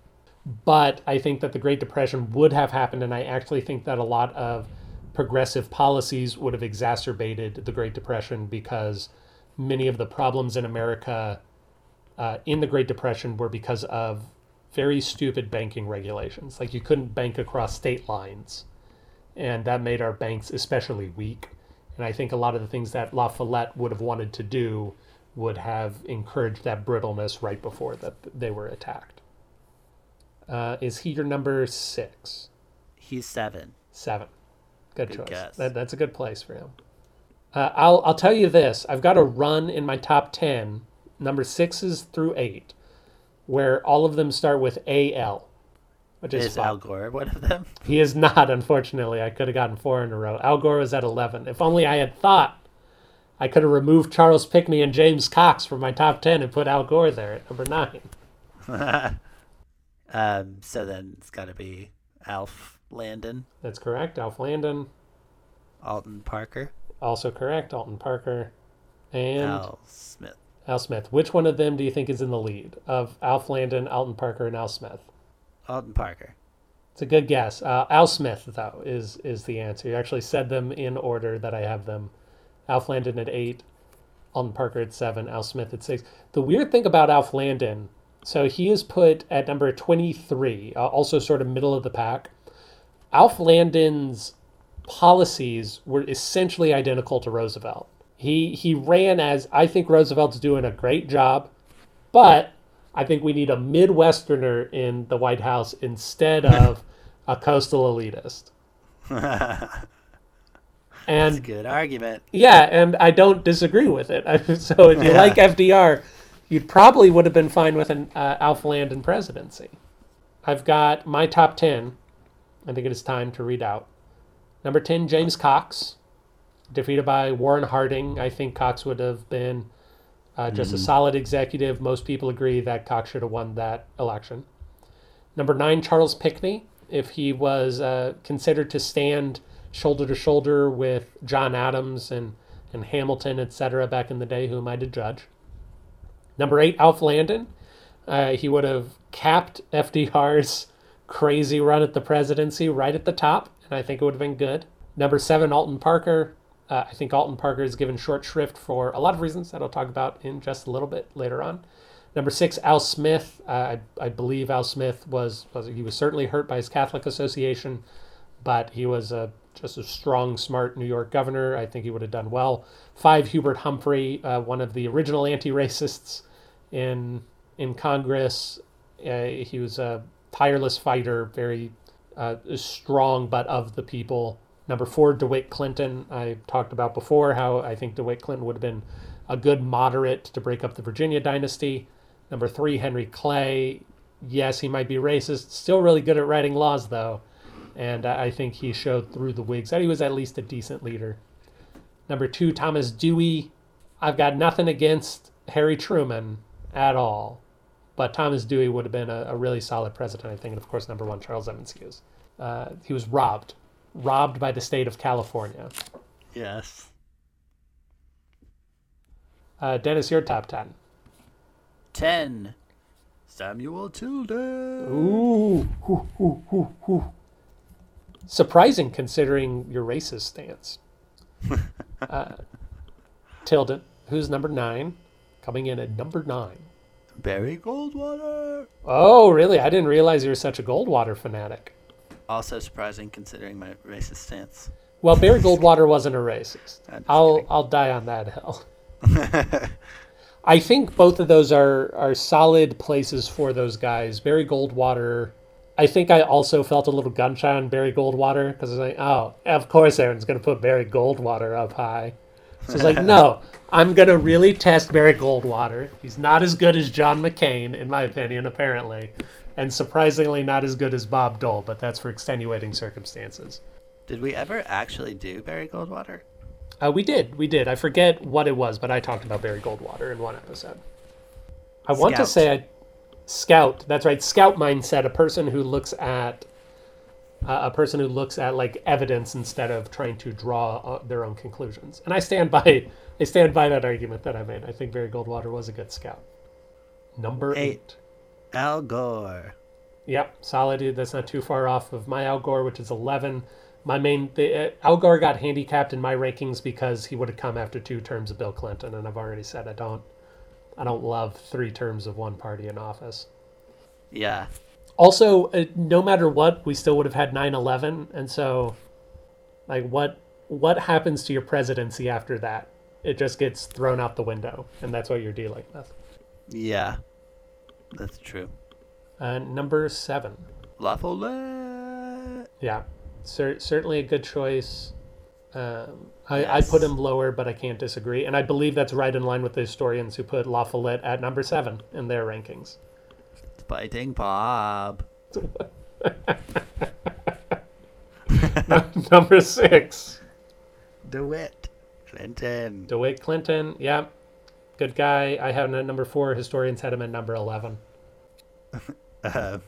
But I think that the Great Depression would have happened, and I actually think that a lot of progressive policies would have exacerbated the Great Depression because many of the problems in America uh, in the Great Depression were because of very stupid banking regulations. Like you couldn't bank across state lines, and that made our banks especially weak. And I think a lot of the things that La Follette would have wanted to do would have encouraged that brittleness right before that they were attacked. Uh, is he your number six? He's seven. Seven. Good, Good choice. That, that's a good place for him. Uh, I'll I'll tell you this. I've got a run in my top ten, number sixes through eight, where all of them start with A L, which is Is. Al Gore one of them? He is not, unfortunately. I could have gotten four in a row. Al Gore was at eleven. If only I had thought, I could have removed Charles Pinckney and James Cox from my top ten and put Al Gore there at number nine. um, so then it's got to be Alf Landon, That's correct. Alf Landon, Alton Parker, also correct. Alton Parker, and Al Smith. Al Smith. Which one of them do you think is in the lead of Alf Landon, Alton Parker, and Al Smith? Alton Parker. It's a good guess. Uh, Al Smith, though, is is the answer. You actually said them in order that I have them. Alf Landon at eight, Alton Parker at seven, Al Smith at six. The weird thing about Alf Landon, so he is put at number 23, uh, also sort of middle of the pack. Alf Landon's policies were essentially identical to Roosevelt. He he ran as I think Roosevelt's doing a great job, but I think we need a Midwesterner in the White House instead of a coastal elitist. That's a And good argument. yeah, and I don't disagree with it. So if you Yeah. like FDR, you'd probably would have been fine with an uh, Alf Landon presidency. I've got my top 10. I think it is time to read out. Number 10, James Cox, defeated by Warren Harding. I think Cox would have been uh, just a solid executive. Most people agree that Cox should have won that election. Number nine, Charles Pinckney. If he was uh, considered to stand shoulder to shoulder with John Adams and, and Hamilton, etc., back in the day, who am I to judge? Number eight, Alf Landon. Uh, he would have capped FDR's crazy run at the presidency right at the top, and I think it would have been good. Number seven, Alton Parker. Uh, I think Alton Parker is given short shrift for a lot of reasons that I'll talk about in just a little bit later on. Number six, Al Smith. Uh, I, I believe Al Smith was, was he was certainly hurt by his Catholic association, but he was a just a strong, smart New York governor. I think he would have done well. Five, Hubert Humphrey, uh, one of the original anti-racists in in Congress. Uh, he was a tireless fighter, very uh, strong, but of the people. Number four, DeWitt Clinton. I talked about before how I think DeWitt Clinton would have been a good moderate to break up the Virginia dynasty. Number three, Henry Clay. Yes, he might be racist. Still really good at writing laws, though. And I think he showed through the Whigs that he was at least a decent leader. Number two, Thomas Dewey. I've got nothing against Harry Truman at all. But Thomas Dewey would have been a, a really solid president, I think. And of course, number one, Charles Evans Hughes. Uh, he was robbed, robbed by the state of California. Yes. Uh, Dennis, your top 10. 10. Samuel Tilden. Ooh, hoo, hoo, hoo. Surprising considering your racist stance. uh, Tilden, who's number nine, coming in at number nine. Barry Goldwater. Oh, really? I didn't realize you were such a Goldwater fanatic. Also surprising considering my racist stance. Well, Barry Goldwater wasn't a racist. I'll kidding. I'll die on that hill. I think both of those are are solid places for those guys. Barry Goldwater. I think I also felt a little gun shy on Barry Goldwater because I was like, oh, of course Aaron's going to put Barry Goldwater up high. So it's like, no, I'm going to really test Barry Goldwater. He's not as good as John McCain, in my opinion, apparently, and surprisingly not as good as Bob Dole, but that's for extenuating circumstances. Did we ever actually do Barry Goldwater? Uh, we did, we did. I forget what it was, but I talked about Barry Goldwater in one episode. I want to say I, scout. That's right, scout mindset. A person who looks at uh, a person who looks at like evidence instead of trying to draw uh, their own conclusions. And I stand by I stand by that argument that I made. I think Barry Goldwater was a good scout. Number Eight. eight. Al Gore. Yep, solid. Dude. That's not too far off of my Al Gore, which is 11. My main, the, uh, Al Gore got handicapped in my rankings because he would have come after two terms of Bill Clinton, and I've already said I don't, I don't love three terms of one party in office. Yeah. Also, uh, no matter what, we still would have had 9/11, and so, like, what what happens to your presidency after that? It just gets thrown out the window, and that's what you're dealing with. Yeah. That's true. Uh, number seven. La Follette. Yeah, cer- certainly a good choice. Um, I, I put him lower, but I can't disagree. And I believe that's right in line with the historians who put La Follette at number seven in their rankings. It's Fighting Bob. number six, DeWitt. Clinton. DeWitt Clinton. Yeah, good guy. I have him at number four. Historians had him at number 11. Uh,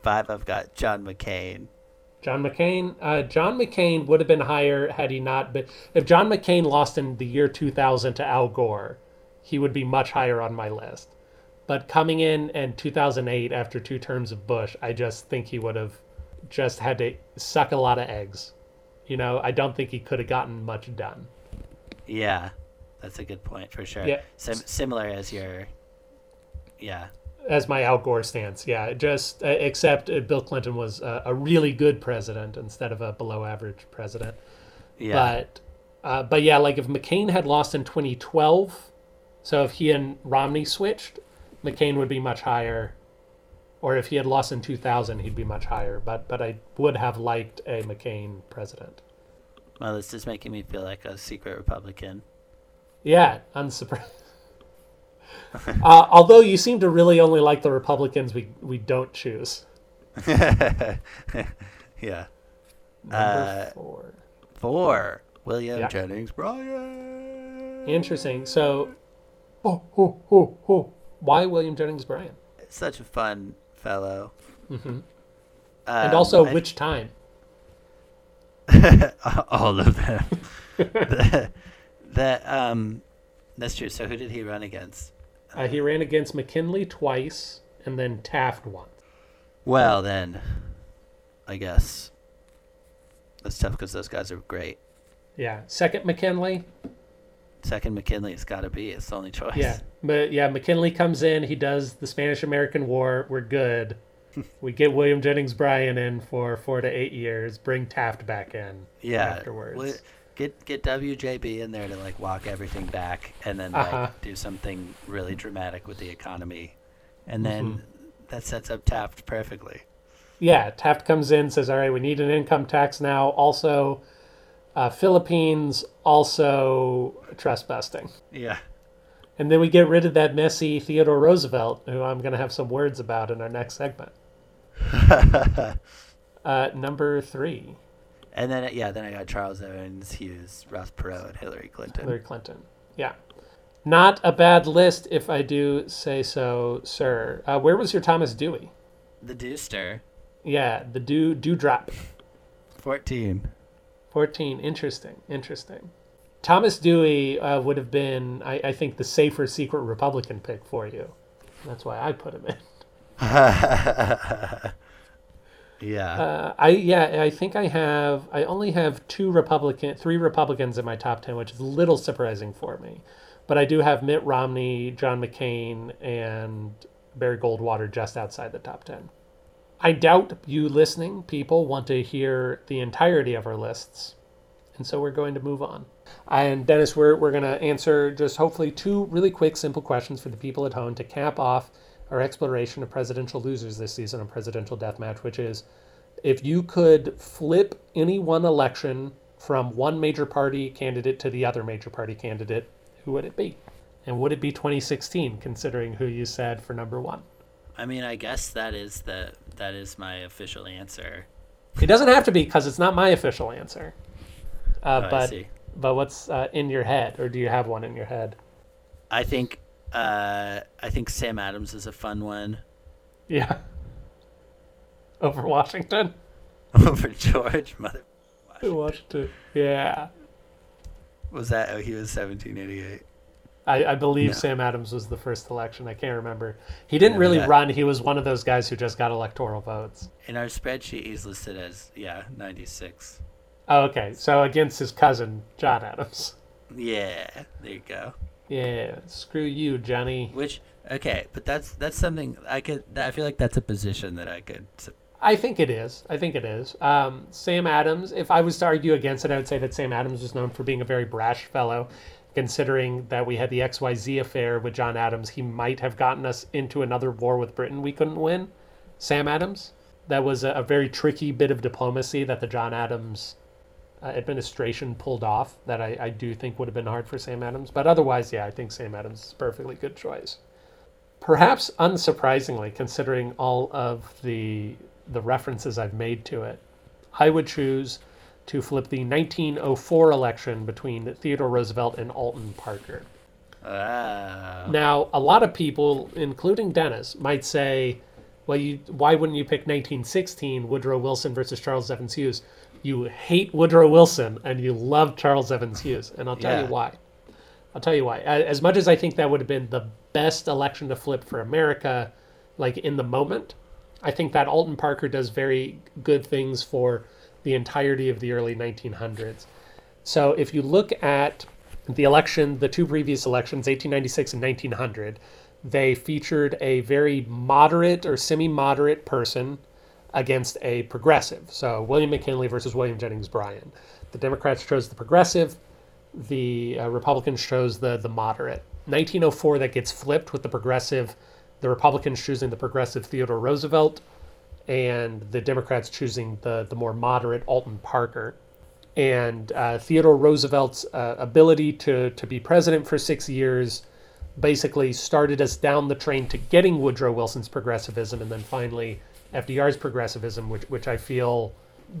five, I've got John McCain. John McCain. Uh, John McCain would have been higher had he not been. If John McCain lost in the year 2000 to Al Gore, he would be much higher on my list. But coming in in 2008 after two terms of Bush, I just think he would have just had to suck a lot of eggs. You know, I don't think he could have gotten much done. Yeah. That's a good point for sure. Yeah. Sim- similar as your. Yeah. As my Gore stance, yeah. Just uh, except uh, Bill Clinton was uh, a really good president instead of a below average president. Yeah. But uh, but yeah, like if McCain had lost in 2012, so if he and Romney switched, McCain would be much higher, or if he had lost in 2000, he'd be much higher. But but I would have liked a McCain president. Well, this is making me feel like a secret Republican. Yeah, unsurprised. uh, although you seem to really only like the Republicans we we don't choose. yeah. Number Uh, four. Four. William Yeah. Jennings Bryan. Interesting. So, oh, oh, oh, oh. why William Jennings Bryan? Such a fun fellow. hmm Um, and also, I- which time? all of them. the, the, um, that's true. So who did he run against? Uh, he ran against McKinley twice, and then Taft once. Well, then, I guess that's tough because those guys are great. Yeah, second McKinley. Second McKinley, it's got to be. It's the only choice. Yeah, but yeah, McKinley comes in. He does the Spanish American War. We're good. we get William Jennings Bryan in for four to eight years. Bring Taft back in. Yeah. Afterwards. Wi- Get get WJB in there to like walk everything back, and then Uh-huh. like do something really dramatic with the economy, and then Mm-hmm. that sets up Taft perfectly. Yeah, Taft comes in, says, "All right, we need an income tax now. Also, uh, Philippines, also trust-busting." Yeah. And then we get rid of that messy Theodore Roosevelt, who I'm going to have some words about in our next segment. uh, number three, And then yeah, then I got Charles Evans, Hughes, Ross Perot, and Hillary Clinton. Hillary Clinton. Yeah. Not a bad list, if I do say so, sir. Uh, where was your Thomas Dewey? The Dewster. Yeah, the dew dewdrop. fourteen. 14. Interesting. Interesting. Thomas Dewey uh, would have been, I, I think, the safer secret Republican pick for you. That's why I put him in. Yeah. Uh, I yeah, I think I have. I only have two Republican, three Republicans in my top ten, which is a little surprising for me. But I do have Mitt Romney, John McCain, and Barry Goldwater just outside the top ten. I doubt you listening people want to hear the entirety of our lists, and so we're going to move on. And Dennis, we're we're going to answer just hopefully two really quick, simple questions for the people at home to cap off our exploration of presidential losers this season on Presidential Deathmatch, which is if you could flip any one election from one major party candidate to the other major party candidate, who would it be? And would it be 2016, considering who you said for number one? I mean, I guess that is the that is my official answer. It doesn't have to be because it's not my official answer. Uh, Oh, I but see. but what's uh, in your head, or do you have one in your head? I think uh, I think Sam Adams is a fun one Yeah. Over Washington. over George. Mother, Washington. Yeah. was that? Oh, he was 1788. I, I believe No. Sam Adams was the first election. I can't remember. He didn't really that- run. He was one of those guys who just got electoral votes. In our spreadsheet, he's listed as yeah 96. Oh, okay. So against his cousin, John Adams. Yeah, there you go. Yeah. Screw you, Johnny. Which okay, but that's that's something I could. I feel like that's a position that I could. I think it is. I think it is. Um, Sam Adams, if I was to argue against it, I would say that Sam Adams was known for being a very brash fellow. Considering that we had the XYZ affair with John Adams, he might have gotten us into another war with Britain we couldn't win. Sam Adams. That was a, a very tricky bit of diplomacy that the John Adams uh, administration pulled off that I, I do think would have been hard for Sam Adams. But otherwise, yeah, I think Sam Adams is a perfectly good choice. Perhaps unsurprisingly, considering all of the the references I've made to it, I would choose to flip the 1904 election between Theodore Roosevelt and Alton Parker. Ah, Now, a lot of people, including Dennis, might say, "Well, you why wouldn't you pick 1916 Woodrow Wilson versus Charles Evans Hughes? You hate Woodrow Wilson and you love Charles Evans Hughes." And I'll tell Yeah. you why. I'll tell you why. As much as I think that would have been the best election to flip for America, like in the moment, I think that Alton Parker does very good things for the entirety of the early 1900s. So if you look at the election, the two previous elections, 1896 and 1900, they featured a very moderate or semi moderate person against a progressive. So William McKinley versus William Jennings Bryan. The Democrats chose the progressive, the uh, Republicans chose the, the moderate. 1904, that gets flipped with the progressive the Republicans choosing the progressive Theodore Roosevelt, and the Democrats choosing the the more moderate Alton Parker. And uh, Theodore Roosevelt's uh, ability to to be president for six years basically started us down the train to getting Woodrow Wilson's progressivism, and then finally FDR's progressivism, which which I feel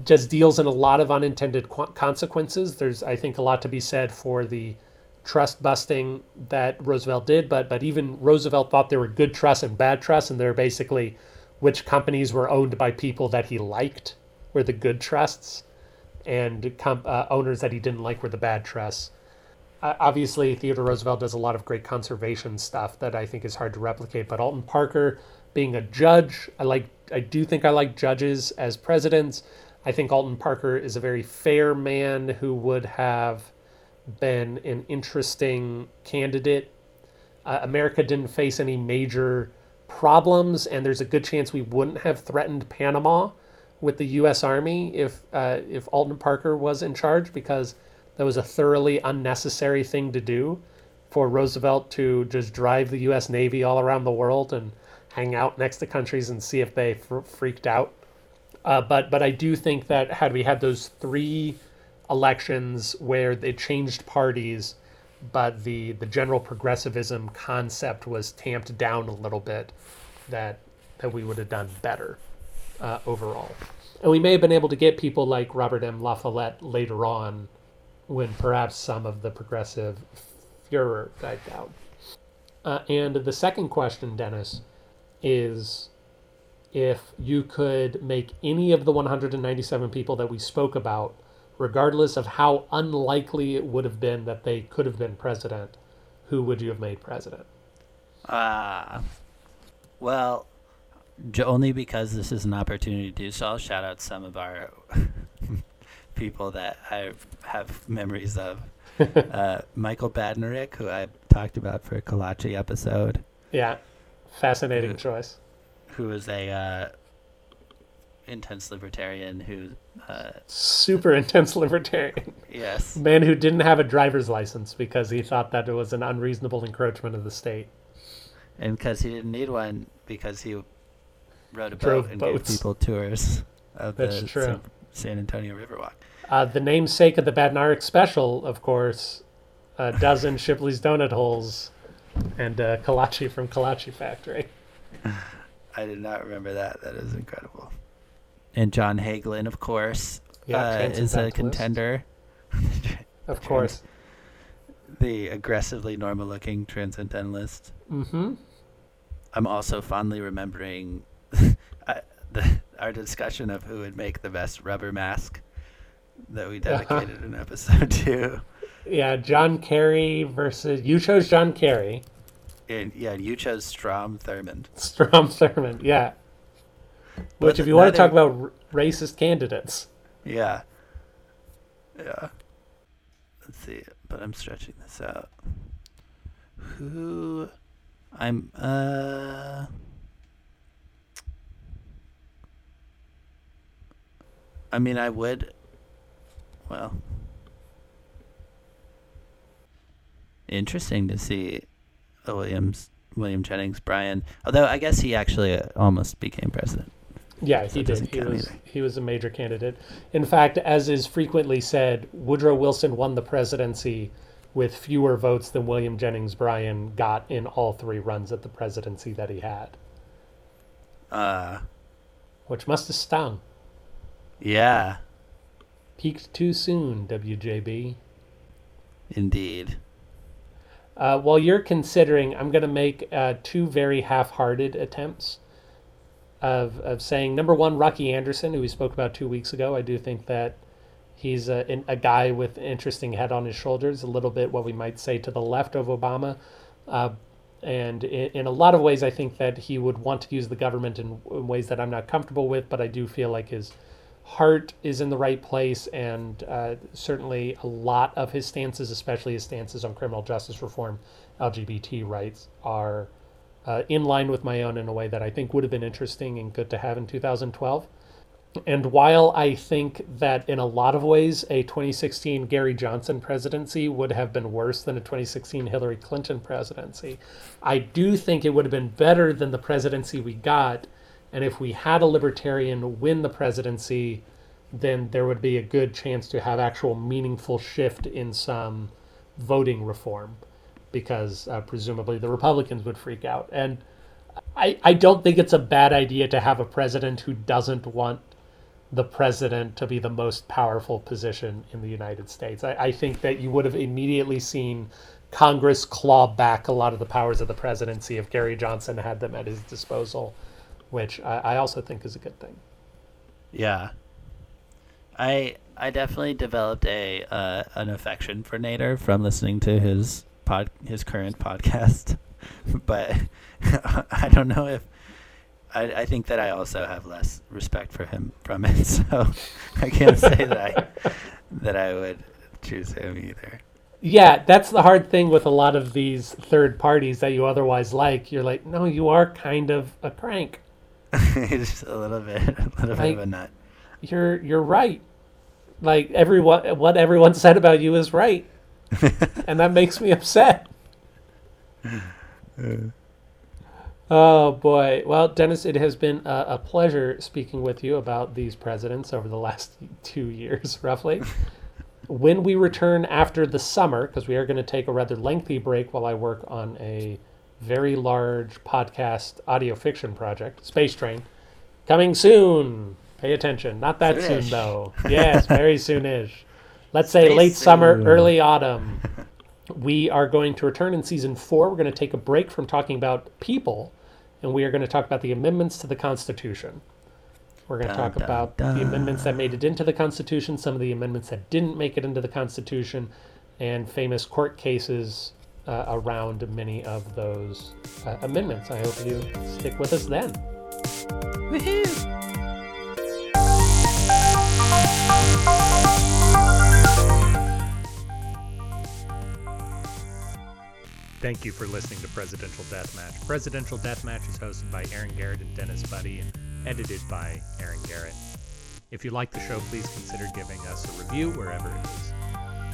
just deals in a lot of unintended consequences. There's I think a lot to be said for the trust busting that Roosevelt did, but but even Roosevelt thought there were good trusts and bad trusts, and they're basically which companies were owned by people that he liked were the good trusts, and uh, owners that he didn't like were the bad trusts. Obviously, Theodore Roosevelt does a lot of great conservation stuff that I think is hard to replicate. But Alton Parker, being a judge, I like. I do think I like judges as presidents. I think Alton Parker is a very fair man who would have been an interesting candidate. Uh, America didn't face any major problems, and there's a good chance we wouldn't have threatened Panama with the U.S. Army if uh, if Alton Parker was in charge, because that was a thoroughly unnecessary thing to do for Roosevelt to just drive the U.S. Navy all around the world and hang out next to countries and see if they fr- freaked out. Uh, but but I do think that had we had those three elections where they changed parties, but the the general progressivism concept was tamped down a little bit, that that we would have done better uh, overall. And we may have been able to get people like Robert M. La Follette later on, when perhaps some of the progressive furor died down. Uh, and the second question, Dennis, is if you could make any of the 197 people that we spoke about regardless of how unlikely it would have been that they could have been president, who would you have made president? Ah, uh, well, only because this is an opportunity to do so. I'll shout out some of our people that I have memories of. uh, Michael Badnarik, who I talked about for a Kolache episode. Yeah, fascinating who, choice. Who is a uh, intense libertarian who uh, super intense libertarian. Yes, man who didn't have a driver's license because he thought that it was an unreasonable encroachment of the state, and because he didn't need one because he rode a Drove boat and boats. gave people tours of That's the true. San Antonio Riverwalk. Uh, the namesake of the Badnarik special, of course, a dozen Shipley's donut holes and uh, Kolache from Kolache Factory. I did not remember that. That is incredible and John Hagelin, of course, yeah, uh, is a contender. of course. The aggressively normal looking transcendentalist. Mm-hmm. I'm also fondly remembering uh, the, our discussion of who would make the best rubber mask that we dedicated an episode to. Yeah, John Kerry versus you chose John Kerry. And yeah, you chose Strom Thurmond. Strom Thurmond, yeah. Which, if you want to talk about r- racist candidates, yeah, yeah. Let's see, but I'm stretching this out. Who? I'm uh. I mean, I would. Well, interesting to see Williams, William Jennings Bryan. Although I guess he actually uh, almost became president. Yeah, he did. He was either. he was a major candidate. In fact, as is frequently said, Woodrow Wilson won the presidency with fewer votes than William Jennings Bryan got in all three runs at the presidency that he had. Uh which must have stung. Yeah. Peaked too soon, WJB. Indeed. Uh, while you're considering, I'm going to make uh, two very half hearted attempts of, of saying number one, Rocky Anderson, who we spoke about two weeks ago. I do think that he's a, a guy with an interesting head on his shoulders, a little bit what we might say to the left of Obama. Uh, and in, in, a lot of ways, I think that he would want to use the government in, in, ways that I'm not comfortable with, but I do feel like his heart is in the right place, and uh, certainly a lot of his stances, especially his stances on criminal justice reform, LGBT rights, are uh, in line with my own in a way that I think would have been interesting and good to have in 2012. And while I think that in a lot of ways a 2016 Gary Johnson presidency would have been worse than a 2016 Hillary Clinton presidency, I do think it would have been better than the presidency we got. And if we had a libertarian win the presidency, then there would be a good chance to have actual meaningful shift in some voting reform because uh, presumably the Republicans would freak out. And I, I don't think it's a bad idea to have a president who doesn't want the president to be the most powerful position in the United States. I, I think that you would have immediately seen Congress claw back a lot of the powers of the presidency if Gary Johnson had them at his disposal, which I, I also think is a good thing. Yeah. I I definitely developed a uh, an affection for Nader from listening to his pod his current podcast, but I don't know if I, I think that I also have less respect for him from it, so I can't say that I that I would choose him either. Yeah, that's the hard thing with a lot of these third parties that you otherwise like. You're like, no, you are kind of a crank. Just a little bit, a little bit of a nut. You're you're right. Like everyone, what everyone said about you is right, and that makes me upset. Oh boy. Well, Dennis, it has been a, a, pleasure speaking with you about these presidents over the last two years, roughly. when we return after the summer, because we are going to take a rather lengthy break while I work on a very large podcast audio fiction project, Space Train, coming soon. Pay attention. Not that Soonish. soon, though. Yes, very soonish. Let's say Space late soon. summer, early autumn. We are going to return in season four. We're going to take a break from talking about people and we are going to talk about the amendments to the Constitution. We're going to dun, talk dun, about dun. the amendments that made it into the Constitution, some of the amendments that didn't make it into the Constitution, and famous court cases uh, around many of those uh, amendments. I hope you stick with us then. Woohoo! Thank you for listening to Presidential Deathmatch. Presidential Deathmatch is hosted by Aaron Garrett and Dennis Buddy and edited by Aaron Garrett. If you like the show, please consider giving us a review wherever it is.